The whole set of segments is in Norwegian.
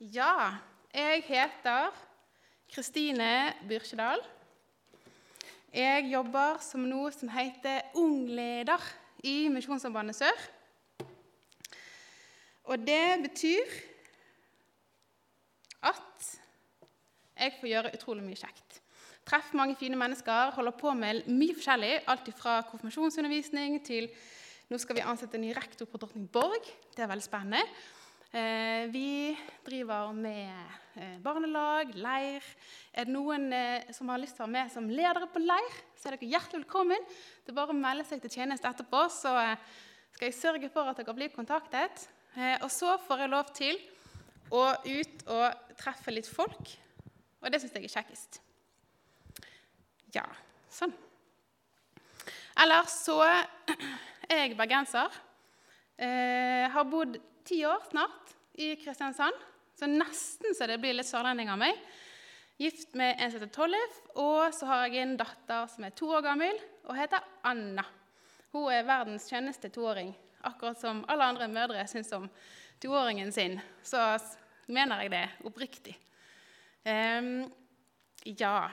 Ja, jeg heter Kristine Byrkjedal. Jeg jobber som noe som heter ungleder i Misjonssambandet Sør. Og det betyr at jeg får gjøre utrolig mye kjekt. Treffer mange fine mennesker, holder på med mye forskjellig. Alt fra konfirmasjonsundervisning til nå skal vi ansette en ny rektor på Drottningborg. Det er veldig spennende. Eh, vi driver med eh, barnelag, leir. Er det noen eh, som har lyst til å være med som ledere på leir, så er dere hjertelig velkommen. Det er bare å melde seg til tjeneste etterpå, så skal jeg sørge for at dere blir kontaktet. Og så får jeg lov til å ut og treffe litt folk, og det syns jeg er kjekkest. Ja, sånn. Ellers så er jeg bergenser. Eh, har bodd ti år snart i Kristiansand, så nesten så det blir litt sørlending av meg. Gift med en som heter Tollef, og så har jeg en datter som er to år gammel og heter Anna. Hun er verdens skjønneste toåring, akkurat som alle andre mødre syns om toåringen sin. Så mener jeg det oppriktig. Um, ja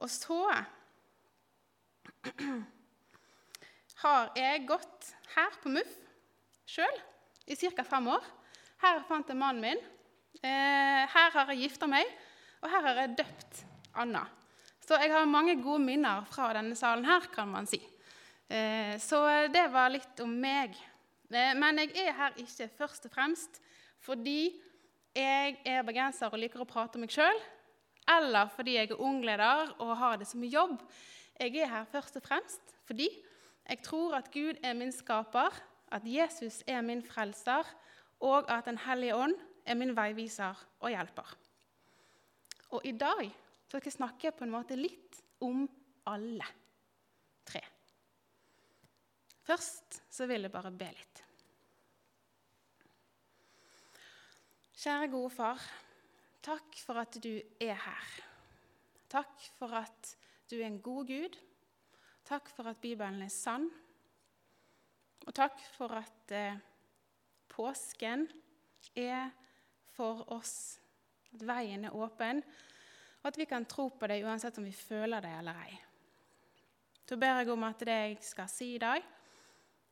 Og så har jeg gått her på MUF sjøl i ca. fem år. Her fant jeg mannen min. Eh, her har jeg gifta meg, og her har jeg døpt Anna. Så jeg har mange gode minner fra denne salen her, kan man si. Eh, så det var litt om meg. Eh, men jeg er her ikke først og fremst fordi jeg er bergenser og liker å prate om meg sjøl, eller fordi jeg er ungleder og har det som jobb. Jeg er her først og fremst fordi jeg tror at Gud er min skaper, at Jesus er min frelser, og at Den hellige ånd er min veiviser og hjelper. Og i dag skal jeg snakke på en måte litt om alle tre. Først så vil jeg bare be litt. Kjære gode far, takk for at du er her. Takk for at du er en god Gud. Takk for at Bibelen er sann. Og takk for at eh, påsken er for oss, at veien er åpen, og at vi kan tro på det uansett om vi føler det eller ei. Så ber jeg om at det jeg skal si i dag,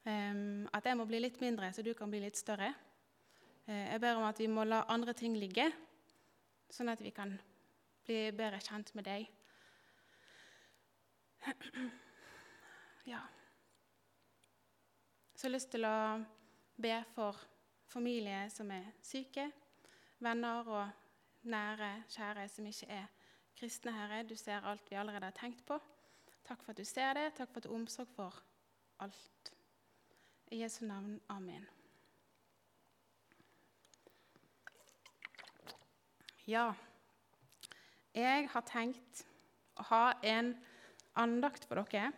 eh, at jeg må bli litt mindre, så du kan bli litt større. Eh, jeg ber om at vi må la andre ting ligge, sånn at vi kan bli bedre kjent med deg. Ja. Så jeg har lyst til å be for familie som er syke, venner og nære, kjære som ikke er kristne, Herre. Du ser alt vi allerede har tenkt på. Takk for at du ser det. Takk for at du har omsorg for alt. I Jesu navn. Amen. Ja, jeg har tenkt å ha en andakt for dere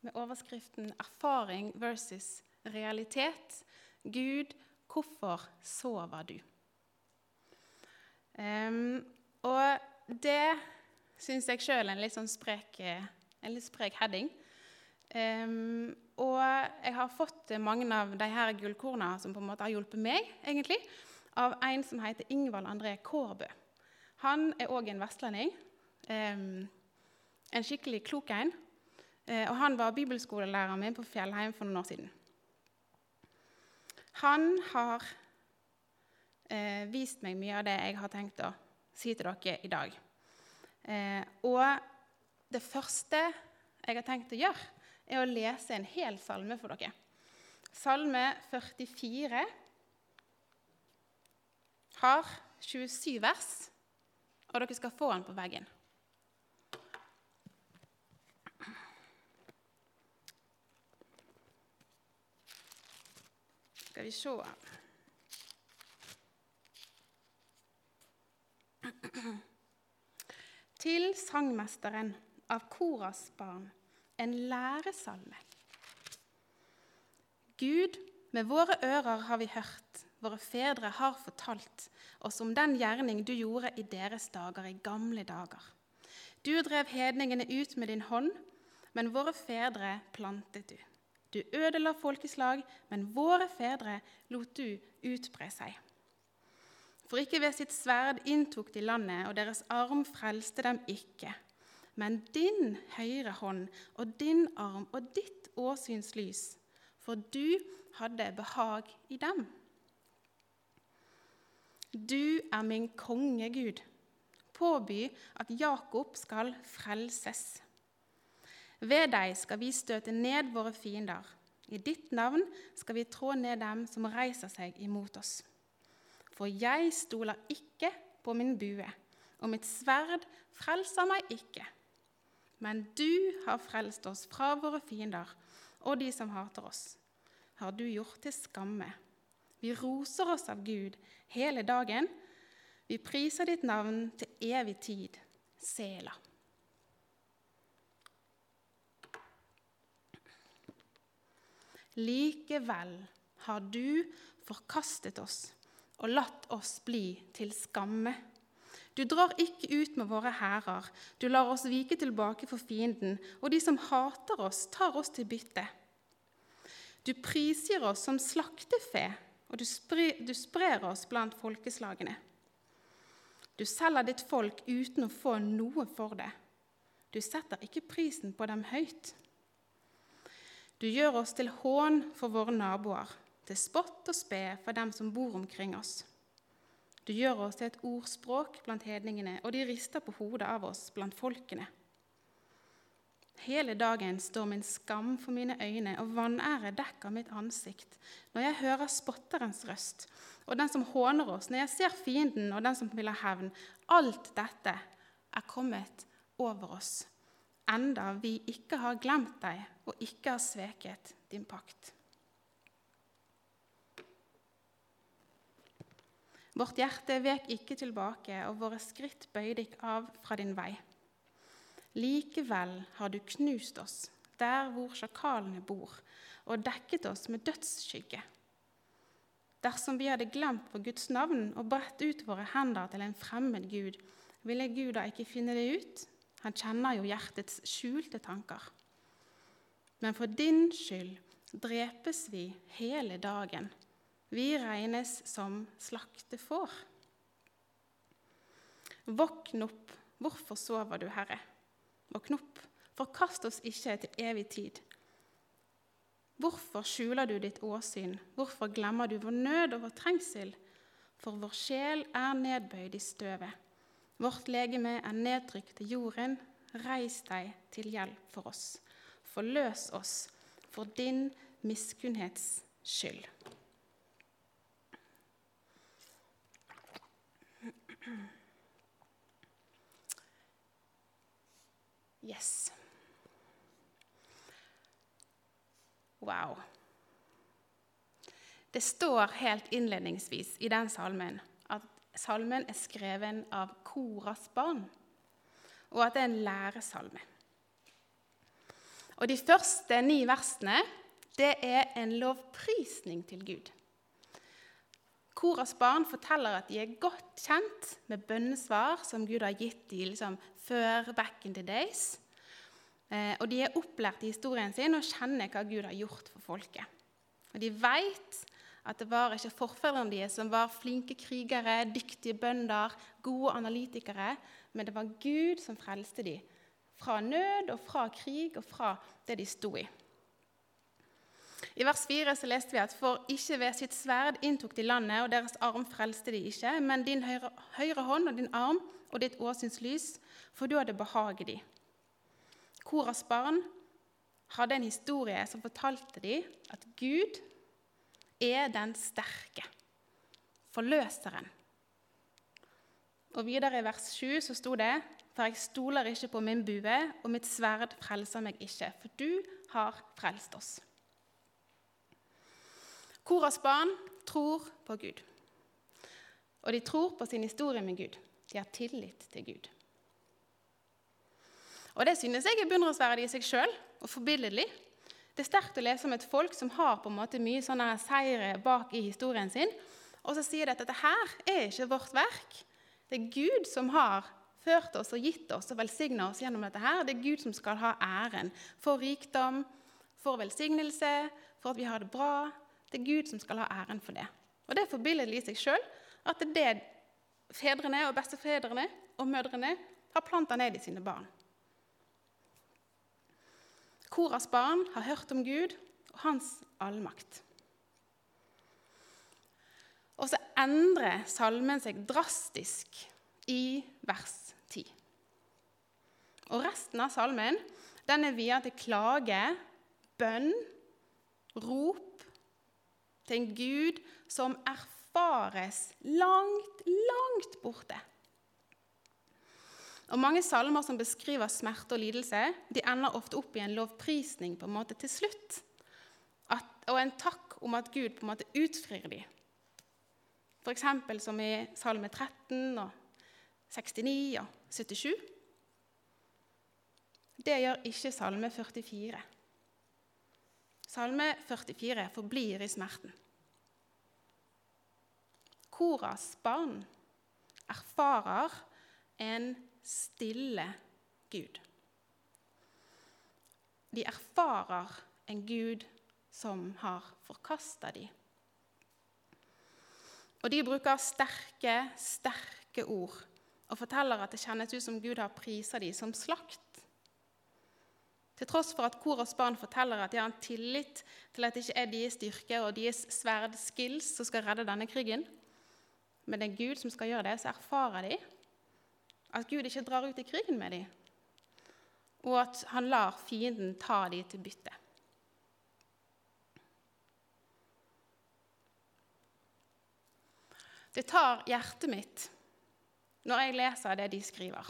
med overskriften 'Erfaring versus realitet'. Gud, hvorfor sover du? Um, og det syns jeg sjøl er en litt sånn sprek, en litt sprek heading. Um, og jeg har fått mange av de her gullkorna som på en måte har hjulpet meg, egentlig, av en som heter Ingvald André Kårbø. Han er òg en vestlending. Um, en skikkelig klok en. Uh, og han var bibelskolelæreren min på Fjellheim for noen år siden. Han har eh, vist meg mye av det jeg har tenkt å si til dere i dag. Eh, og det første jeg har tenkt å gjøre, er å lese en hel salme for dere. Salme 44 har 27 vers, og dere skal få den på veggen. Skal vi se Til sangmesteren av Koras barn en læresalme. Gud, med våre ører har vi hørt, våre fedre har fortalt oss om den gjerning du gjorde i deres dager, i gamle dager. Du drev hedningene ut med din hånd, men våre fedre plantet du. Du ødela folkeslag, men våre fedre lot du utbre seg. For ikke ved sitt sverd inntok de landet, og deres arm frelste dem ikke. Men din høyre hånd og din arm og ditt åsyns lys, for du hadde behag i dem. Du er min konge, Gud. Påby at Jakob skal frelses. Ved deg skal vi støte ned våre fiender. I ditt navn skal vi trå ned dem som reiser seg imot oss. For jeg stoler ikke på min bue, og mitt sverd frelser meg ikke. Men du har frelst oss fra våre fiender og de som hater oss, har du gjort til skamme. Vi roser oss av Gud hele dagen. Vi priser ditt navn til evig tid. Sela. Likevel har du forkastet oss og latt oss bli til skamme. Du drar ikke ut med våre hærer, du lar oss vike tilbake for fienden, og de som hater oss, tar oss til bytte. Du prisgir oss som slaktefe, og du, sprer, du sprer oss blant folkeslagene. Du selger ditt folk uten å få noe for det. Du setter ikke prisen på dem høyt. Du gjør oss til hån for våre naboer, til spott og spe for dem som bor omkring oss. Du gjør oss til et ordspråk blant hedningene, og de rister på hodet av oss blant folkene. Hele dagen står min skam for mine øyne, og vanære dekker mitt ansikt når jeg hører spotterens røst, og den som håner oss, når jeg ser fienden og den som vil ha hevn. Alt dette er kommet over oss, enda vi ikke har glemt deg og ikke har sveket din pakt. Vårt hjerte vek ikke tilbake, og våre skritt bøyde ikke av fra din vei. Likevel har du knust oss der hvor sjakalene bor, og dekket oss med dødsskygge. Dersom vi hadde glemt på Guds navn og bredt ut våre hender til en fremmed gud, ville Gud da ikke finne det ut? Han kjenner jo hjertets skjulte tanker. Men for din skyld drepes vi hele dagen. Vi regnes som slaktefår. Våkn opp, hvorfor sover du, Herre? Våkn opp, forkast oss ikke til evig tid. Hvorfor skjuler du ditt åsyn, hvorfor glemmer du vår nød og vår trengsel? For vår sjel er nedbøyd i støvet, vårt legeme er nedtrykt til jorden. Reis deg til hjelp for oss, forløs oss for din miskunnhets skyld. Yes. Wow. Det står helt innledningsvis i den salmen at salmen er skreven av Koras barn, og at det er en læresalme. Og De første ni versene det er en lovprisning til Gud. Koras barn forteller at de er godt kjent med bønnesvar som Gud har gitt dem liksom, før back in the days. Eh, og de er opplært i historien sin og kjenner hva Gud har gjort for folket. Og de vet at det var ikke forfedrene deres som var flinke krigere, dyktige bønder, gode analytikere, men det var Gud som frelste dem fra nød og fra krig og fra det de sto i. I vers 4 så leste vi at for ikke ved sitt sverd inntok de landet, og deres arm frelste de ikke, men din høyre, høyre hånd og din arm og ditt åsyns lys, for du hadde behaget de. Koras barn hadde en historie som fortalte de at Gud er den sterke, forløseren. Og videre i vers 7 så sto det For jeg stoler ikke på min bue, og mitt sverd frelser meg ikke, for du har frelst oss. Koras barn tror på Gud. Og de tror på sin historie med Gud. De har tillit til Gud. Og Det synes jeg er beundringsverdig i seg sjøl og forbilledlig. Det er sterkt å lese om et folk som har på en måte mye sånne seire bak i historien sin, og så sier de at dette her er ikke vårt verk. Det er Gud som har ført oss og gitt oss og velsigna oss gjennom dette. her. Det er Gud som skal ha æren for rikdom, for velsignelse, for at vi har det bra, det er Gud som skal ha æren for det. Og Det er forbilledlig i seg sjøl at det er det fedrene og bestefedrene og mødrene har planta ned i sine barn. Koras barn har hørt om Gud og hans allmakt. Og så endrer salmen seg drastisk i vers 10. Og resten av salmen den er via til klage, bønn, rop til en Gud som erfares langt, langt borte. Og Mange salmer som beskriver smerte og lidelse, de ender ofte opp i en lovprisning på en måte til slutt. At, og en takk om at Gud på en måte utfrir dem. F.eks. som i Salme 13 og 69 og 77. Det gjør ikke Salme 44. Salme 44 forblir i smerten. Koras barn erfarer en stille Gud. De erfarer en Gud som har forkasta dem. Og de bruker sterke, sterke ord og forteller at det kjennes ut som Gud har prisa dem som slakt. Til tross for at Koras barn forteller at de har en tillit til at det ikke er deres styrke og deres sverdskills som skal redde denne krigen, men det er Gud som skal gjøre det, så erfarer de at Gud ikke drar ut i krigen med dem, og at han lar fienden ta dem til bytte. Det tar hjertet mitt når jeg leser det de skriver.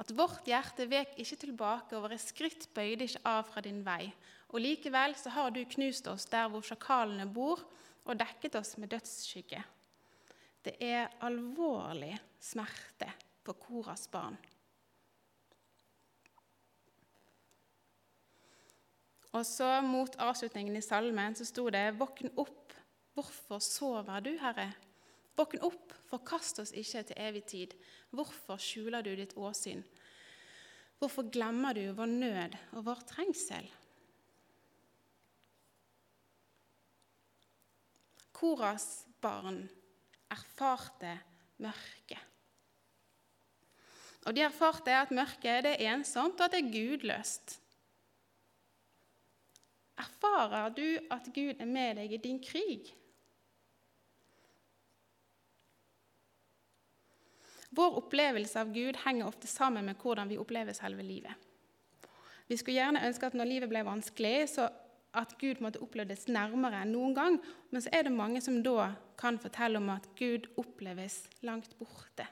At vårt hjerte vek ikke tilbake, og våre skritt bøyde ikke av fra din vei. Og likevel så har du knust oss der hvor sjakalene bor, og dekket oss med dødsskygge. Det er alvorlig smerte på Koras barn. Og så Mot avslutningen i salmen så sto det:" Våkn opp, hvorfor sover du, Herre? Våkn opp, forkast oss ikke til evig tid. Hvorfor skjuler du ditt åsyn? Hvorfor glemmer du vår nød og vår trengsel? Koras barn erfarte mørket. Og de erfarte at mørket det er ensomt, og at det er gudløst. Erfarer du at Gud er med deg i din krig? Vår opplevelse av Gud henger ofte sammen med hvordan vi opplever selve livet. Vi skulle gjerne ønske at når livet ble vanskelig, så at Gud måtte opplevdes nærmere enn noen gang, men så er det mange som da kan fortelle om at Gud oppleves langt borte.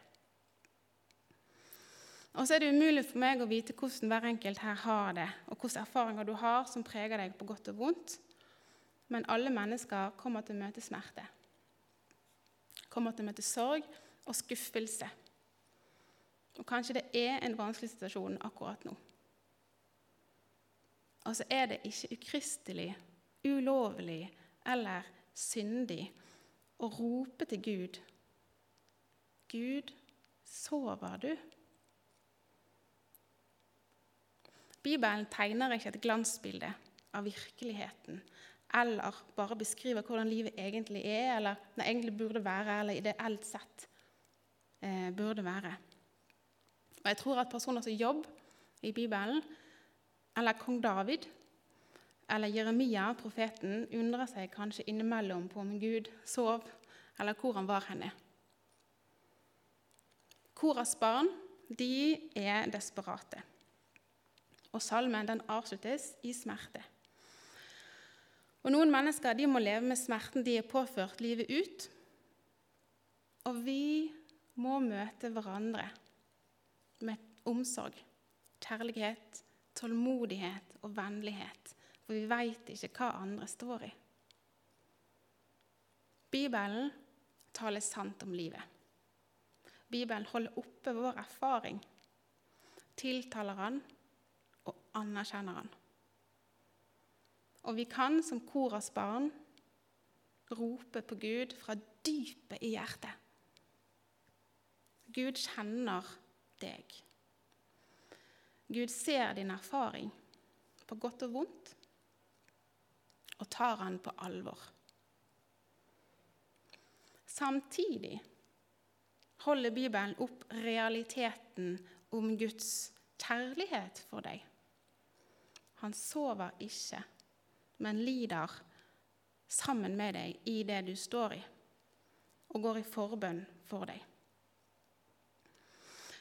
Og så er det umulig for meg å vite hvordan hver enkelt her har det, og hvilke erfaringer du har som preger deg på godt og vondt. Men alle mennesker kommer til å møte smerte. Kommer til å møte sorg og skuffelse. Og kanskje det er en vanskelig situasjon akkurat nå. Og så er det ikke ukristelig, ulovlig eller syndig å rope til Gud Gud, sover du? Bibelen tegner ikke et glansbilde av virkeligheten eller bare beskriver hvordan livet egentlig er, eller egentlig burde være, eller ideelt sett eh, burde være. Og jeg tror at personer som Jobb i Bibelen, eller kong David eller Jeremia, profeten, undrer seg kanskje innimellom på om Gud sov, eller hvor han var henne. Koras barn de er desperate. Og salmen den avsluttes i smerte. Og Noen mennesker de må leve med smerten de er påført livet ut. Og vi må møte hverandre med omsorg, kjærlighet, tålmodighet og vennlighet, for vi veit ikke hva andre står i. Bibelen taler sant om livet. Bibelen holder oppe vår erfaring, tiltaler han og anerkjenner han. Og vi kan som Koras barn rope på Gud fra dypet i hjertet. Gud kjenner deg. Gud ser din erfaring, på godt og vondt, og tar han på alvor. Samtidig holder Bibelen opp realiteten om Guds kjærlighet for deg. Han sover ikke, men lider sammen med deg i det du står i, og går i forbønn for deg.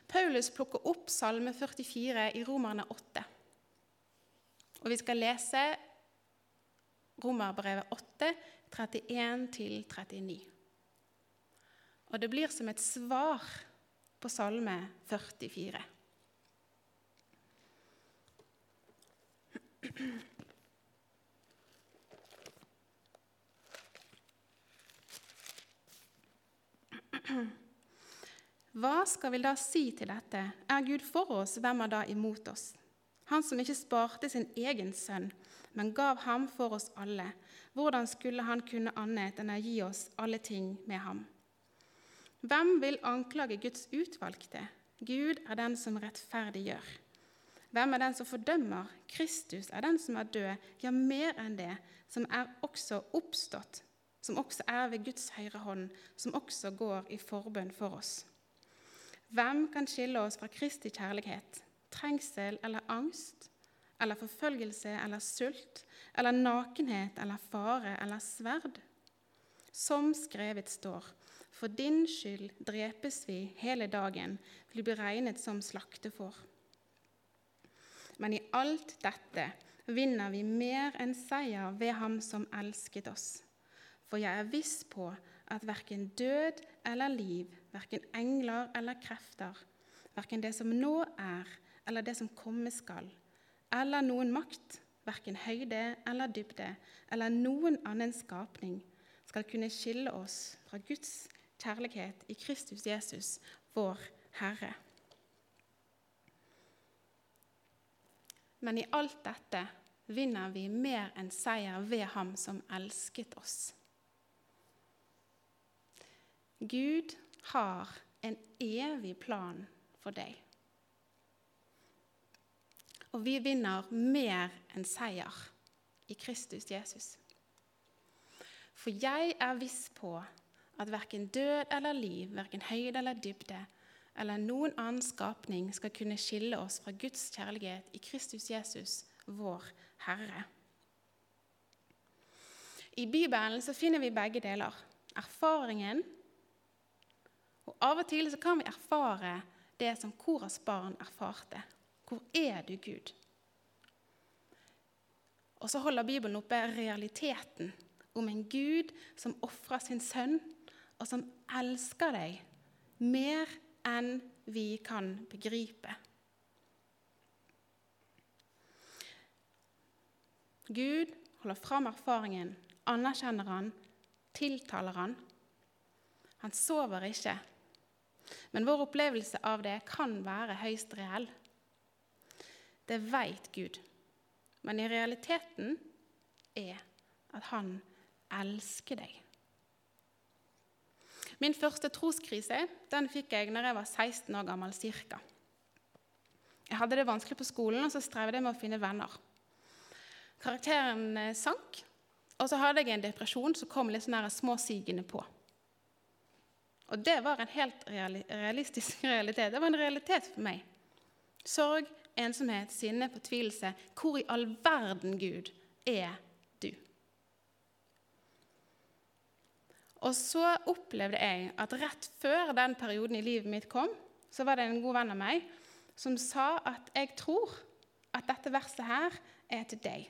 Paulus plukker opp Salme 44 i Romerne 8. Og vi skal lese Romerbrevet 8, 31-39. Og det blir som et svar på Salme 44. Hva skal vi da si til dette? Er Gud for oss, hvem er da imot oss? Han som ikke sparte sin egen sønn, men gav ham for oss alle. Hvordan skulle han kunne annet enn å gi oss alle ting med ham? Hvem vil anklage Guds utvalgte? Gud er den som rettferdiggjør. Hvem er den som fordømmer? Kristus er den som er død, ja, mer enn det, som er også oppstått, som også er ved Guds høyre hånd, som også går i forbønn for oss. Hvem kan skille oss fra Kristi kjærlighet? Trengsel eller angst? Eller forfølgelse eller sult? Eller nakenhet eller fare eller sverd? Som skrevet står, for din skyld drepes vi hele dagen, vi blir regnet som slaktefår. Men i alt dette vinner vi mer enn seier ved Ham som elsket oss. For jeg er viss på at verken død eller liv, verken engler eller krefter, verken det som nå er, eller det som komme skal, eller noen makt, verken høyde eller dybde, eller noen annen skapning, skal kunne skille oss fra Guds kjærlighet i Kristus Jesus, vår Herre. Men i alt dette vinner vi mer enn seier ved Ham som elsket oss. Gud har en evig plan for deg. Og vi vinner mer enn seier i Kristus Jesus. For jeg er viss på at verken død eller liv, verken høyde eller dybde, eller noen annen skapning skal kunne skille oss fra Guds kjærlighet i Kristus Jesus, vår Herre. I Bibelen så finner vi begge deler. Erfaringen og Av og til så kan vi erfare det som Koras barn erfarte. Hvor er du, Gud? Og så holder Bibelen oppe realiteten om en Gud som ofrer sin sønn, og som elsker deg mer enn vi kan begripe. Gud holder fram erfaringen, anerkjenner han, tiltaler han. Han sover ikke. Men vår opplevelse av det kan være høyst reell. Det veit Gud. Men i realiteten er at han elsker deg. Min første troskrise den fikk jeg når jeg var 16 år gammel cirka. Jeg hadde det vanskelig på skolen, og så strevde jeg med å finne venner. Karakteren eh, sank, og så hadde jeg en depresjon som kom litt sånn småsigende på. Og det var en helt realistisk realitet. Det var en realitet for meg. Sorg, ensomhet, sinne, fortvilelse. Hvor i all verden, Gud, er du? Og så opplevde jeg at rett før den perioden i livet mitt kom, så var det en god venn av meg som sa at 'jeg tror at dette verset her er til deg'.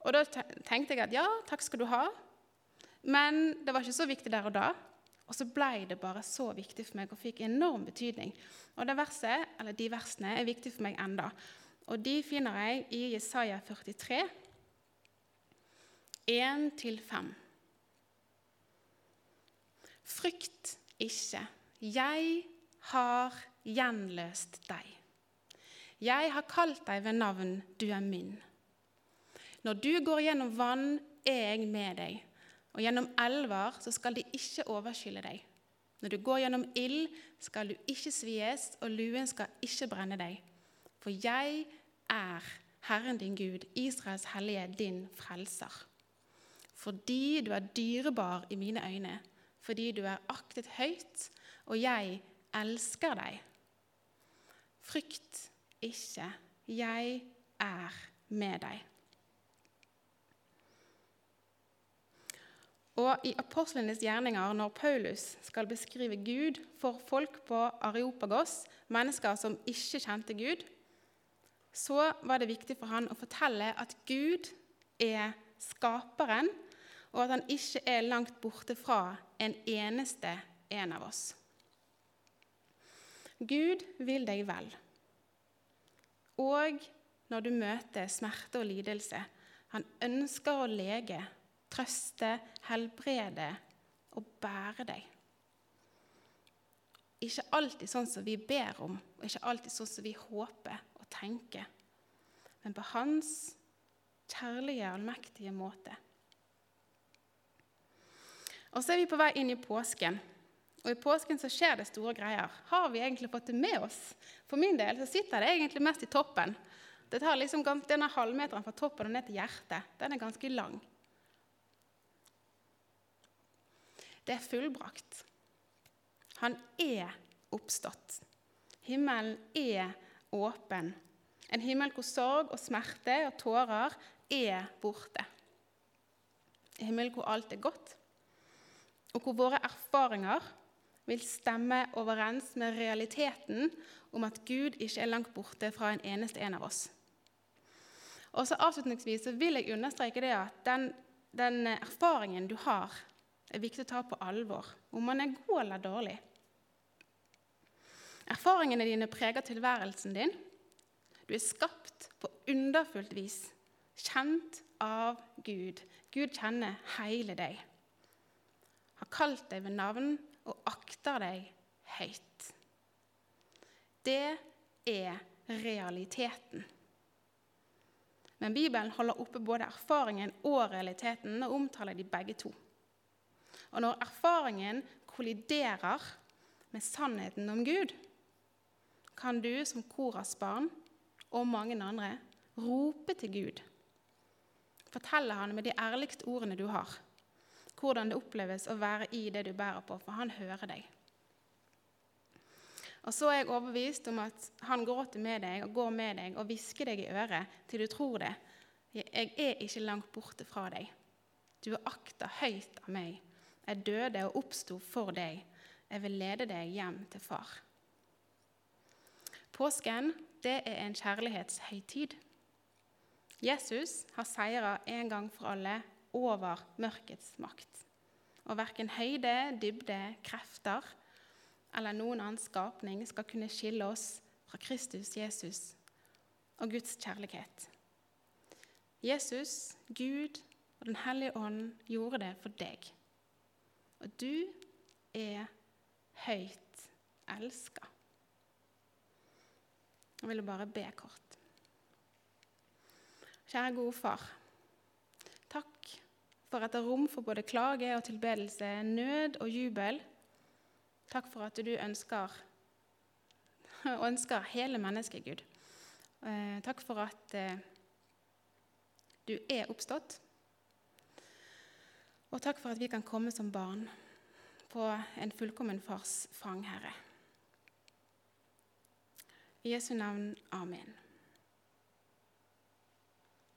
Og da tenkte jeg at ja, takk skal du ha, men det var ikke så viktig der og da. Og så ble det bare så viktig for meg og fikk enorm betydning. Og det verset, eller De versene er viktige for meg enda. Og de finner jeg i Jesaja 43, 1-5. Frykt ikke, jeg har gjenløst deg. Jeg har kalt deg ved navn, du er min. Når du går gjennom vann, er jeg med deg og gjennom elver så skal de ikke overskylle deg. Når du går gjennom ild, skal du ikke svies, og luen skal ikke brenne deg. For jeg er Herren din Gud, Israels hellige, din frelser. Fordi du er dyrebar i mine øyne, fordi du er aktet høyt, og jeg elsker deg. Frykt ikke, jeg er med deg. Og I apostlenes gjerninger, når Paulus skal beskrive Gud for folk på Areopagos, mennesker som ikke kjente Gud, så var det viktig for han å fortelle at Gud er skaperen, og at han ikke er langt borte fra en eneste en av oss. Gud vil deg vel. Og når du møter smerte og lidelse, han ønsker å lege, trøste, helbrede og bære deg. Ikke alltid sånn som vi ber om, og ikke alltid sånn som vi håper og tenker, men på hans kjærlige, allmektige måte. Og så er vi på vei inn i påsken. Og I påsken så skjer det store greier. Har vi egentlig fått det med oss? For min del så sitter det egentlig mest i toppen. Det tar liksom Denne halvmeteren fra toppen og ned til hjertet den er ganske lang. Det er fullbrakt. Han er oppstått. Himmelen er åpen. En himmel hvor sorg og smerte og tårer er borte. En himmel hvor alt er godt, og hvor våre erfaringer vil stemme overens med realiteten om at Gud ikke er langt borte fra en eneste en av oss. Og så Avslutningsvis så vil jeg understreke det at den, den erfaringen du har, er viktig å ta på alvor, om man er god eller dårlig. Erfaringene dine preger tilværelsen din. Du er skapt på underfullt vis, kjent av Gud. Gud kjenner hele deg. Har kalt deg ved navn og akter deg høyt. Det er realiteten. Men Bibelen holder oppe både erfaringen og realiteten og omtaler de begge to. Og når erfaringen kolliderer med sannheten om Gud, kan du som Koras barn og mange andre rope til Gud. Fortelle han med de ærligste ordene du har, hvordan det oppleves å være i det du bærer på, for han hører deg. Og så er jeg overbevist om at han gråter med deg og går med deg og hvisker deg i øret til du tror det. Jeg er ikke langt borte fra deg. Du er akta høyt av meg. Jeg døde og oppsto for deg. Jeg vil lede deg hjem til far. Påsken det er en kjærlighetshøytid. Jesus har seira en gang for alle over mørkets makt. Og verken høyde, dybde, krefter eller noen annen skapning skal kunne skille oss fra Kristus Jesus og Guds kjærlighet. Jesus, Gud og Den hellige ånd gjorde det for deg. Og du er høyt elska. Jeg vil bare be kort. Kjære gode far. Takk for at det er rom for både klage og tilbedelse, nød og jubel. Takk for at du ønsker, ønsker hele mennesket, Gud. Eh, takk for at eh, du er oppstått. Og takk for at vi kan komme som barn på en fullkommen fars fang, Herre. I Jesu navn. Amen.